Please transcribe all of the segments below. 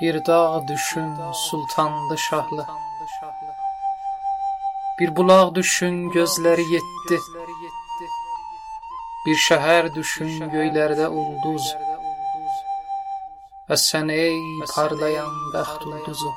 Bir dağ düşün sultanlı şahlı. Bir bulaq düşün gözləri yetdi Bir şəhər düşün göylərdə ulduz. Və sən ey parlayan bəxt ulduzu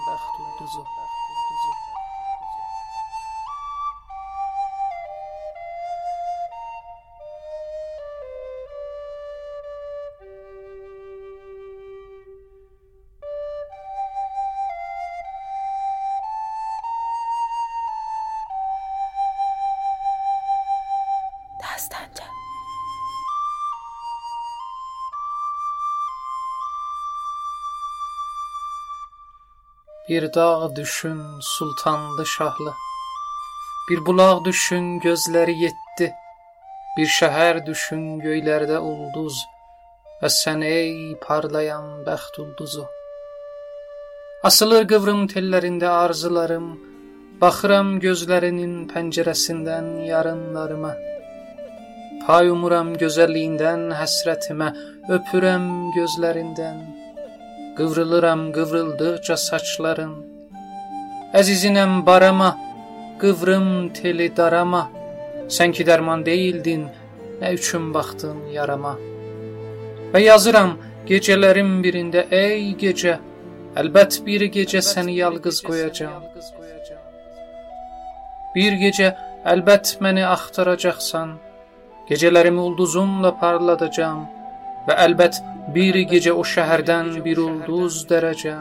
Bir dağ düşün sultanlı şahlı Bir bulaq düşün gözləri yetdi. Bir şəhər düşün göylərdə ulduz. Və sən ey parlayan bəxt ulduzu. Asılır qıvrım tellərində arzularım. Baxıram gözlərinin pəncərəsindən yarınlarıma. Pay umuram gözəlliyindən həsrətimə. Öpürəm gözlərindən Qıvrılıram qıvrıldıqca saçların Əzizinəm barama Qıvrım teli darama. Sən ki dərman deyildin Nə üçün baxdın yarama? Və yazıram gecələrin birində Ey gecə Əlbət bir gecə səni yalqız qoyacam Bir gecə əlbət məni axtaracaqsan. Gecələrimi ulduzumla parladacam Və əlbət Bir gece o şehirden bir ulduz derece.